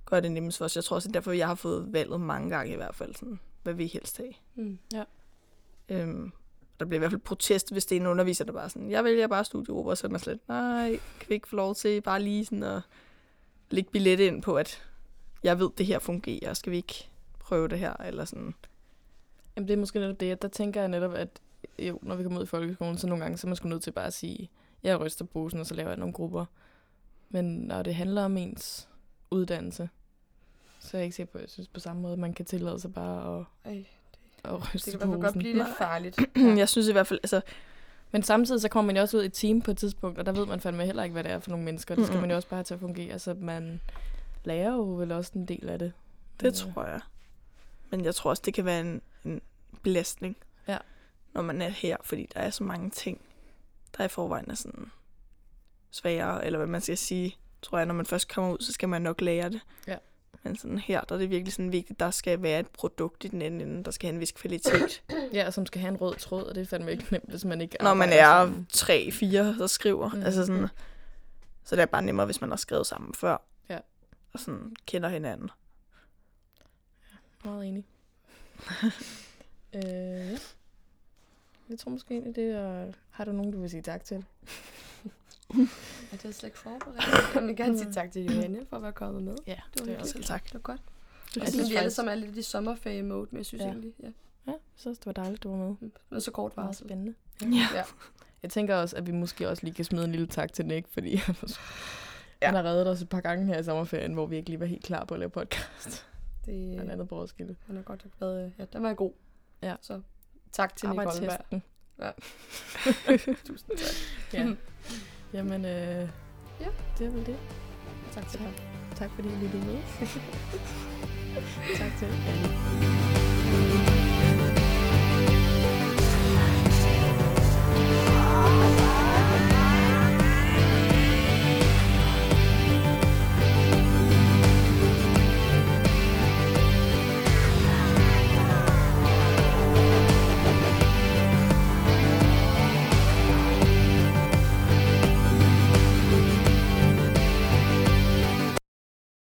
gøre det nemmest for os. Jeg tror også, det er derfor, jeg har fået valget mange gange i hvert fald, sådan, hvad vi helst have. mm. Øhm, der bliver i hvert fald protest, hvis det er en underviser, der bare sådan, jeg vælger bare studiegrupper, og så er man slet, nej, kan vi ikke få lov til bare lige sådan at lægge billet ind på, at jeg ved, det her fungerer, skal vi ikke prøve det her, eller sådan. Jamen det er måske netop det, der tænker jeg netop, at jo, når vi kommer ud i folkeskolen, så nogle gange, så er man sgu nødt til bare at sige, jeg ryster posen, og så laver jeg nogle grupper. Men når det handler om ens uddannelse, så er jeg ikke sikker på, at jeg synes på samme måde, man kan tillade sig bare at, Ej, at ryste det kan i hvert fald godt blive lidt farligt. Jeg synes i hvert fald, altså, Men samtidig så kommer man jo også ud i et team på et tidspunkt, og der ved man fandme heller ikke, hvad det er for nogle mennesker. Det skal man jo også bare have til at fungere, så man lærer jo vel også en del af det. det Men, tror jeg. Men jeg tror også, det kan være en, en belastning, Ja. når man er her, fordi der er så mange ting, der i forvejen er sådan sværere, eller hvad man skal sige. Tror jeg, når man først kommer ud, så skal man nok lære det. Ja. Men sådan her, der er det virkelig sådan vigtigt, der skal være et produkt i den anden ende, der skal have en vis kvalitet. Ja, som skal have en rød tråd, og det er fandme ikke nemt, hvis man ikke når man er tre, fire, der skriver. Mm. Altså sådan, så det er bare nemmere, hvis man har skrevet sammen før. Ja. Og sådan kender hinanden. Meget enig. øh, ja. Jeg tror måske egentlig, det er... Har du nogen, du vil sige tak til? Ja, det er slet ikke forberedt. Jeg vil gerne sige tak til Johanne for at være kommet med. Ja, Det var det er også tak. Det var godt. Jeg synes synes, vi alle faktisk- sammen er lidt i sommerferie-mode, men jeg synes Ja. egentlig, ja. Ja, jeg synes, det var dejligt, du var med. Men så kort Meget varsel. spændende. Ja. Ja. Jeg tænker også, at vi måske også lige kan smide en lille tak til Nick, fordi han Ja. ja. har reddet os et par gange her i sommerferien, hvor vi ikke lige var helt klar på at lave podcast. Det, Blandt andet på Roskilde. han har godt nok været, ja, den var god. Ja. Så tak til Nick Holmberg. Arbejdshæften. Tusind tak. Ja. Jamen, øh, Ja. det er vel det. Tak til dig. Tak fordi I lyttede med. tak til alle.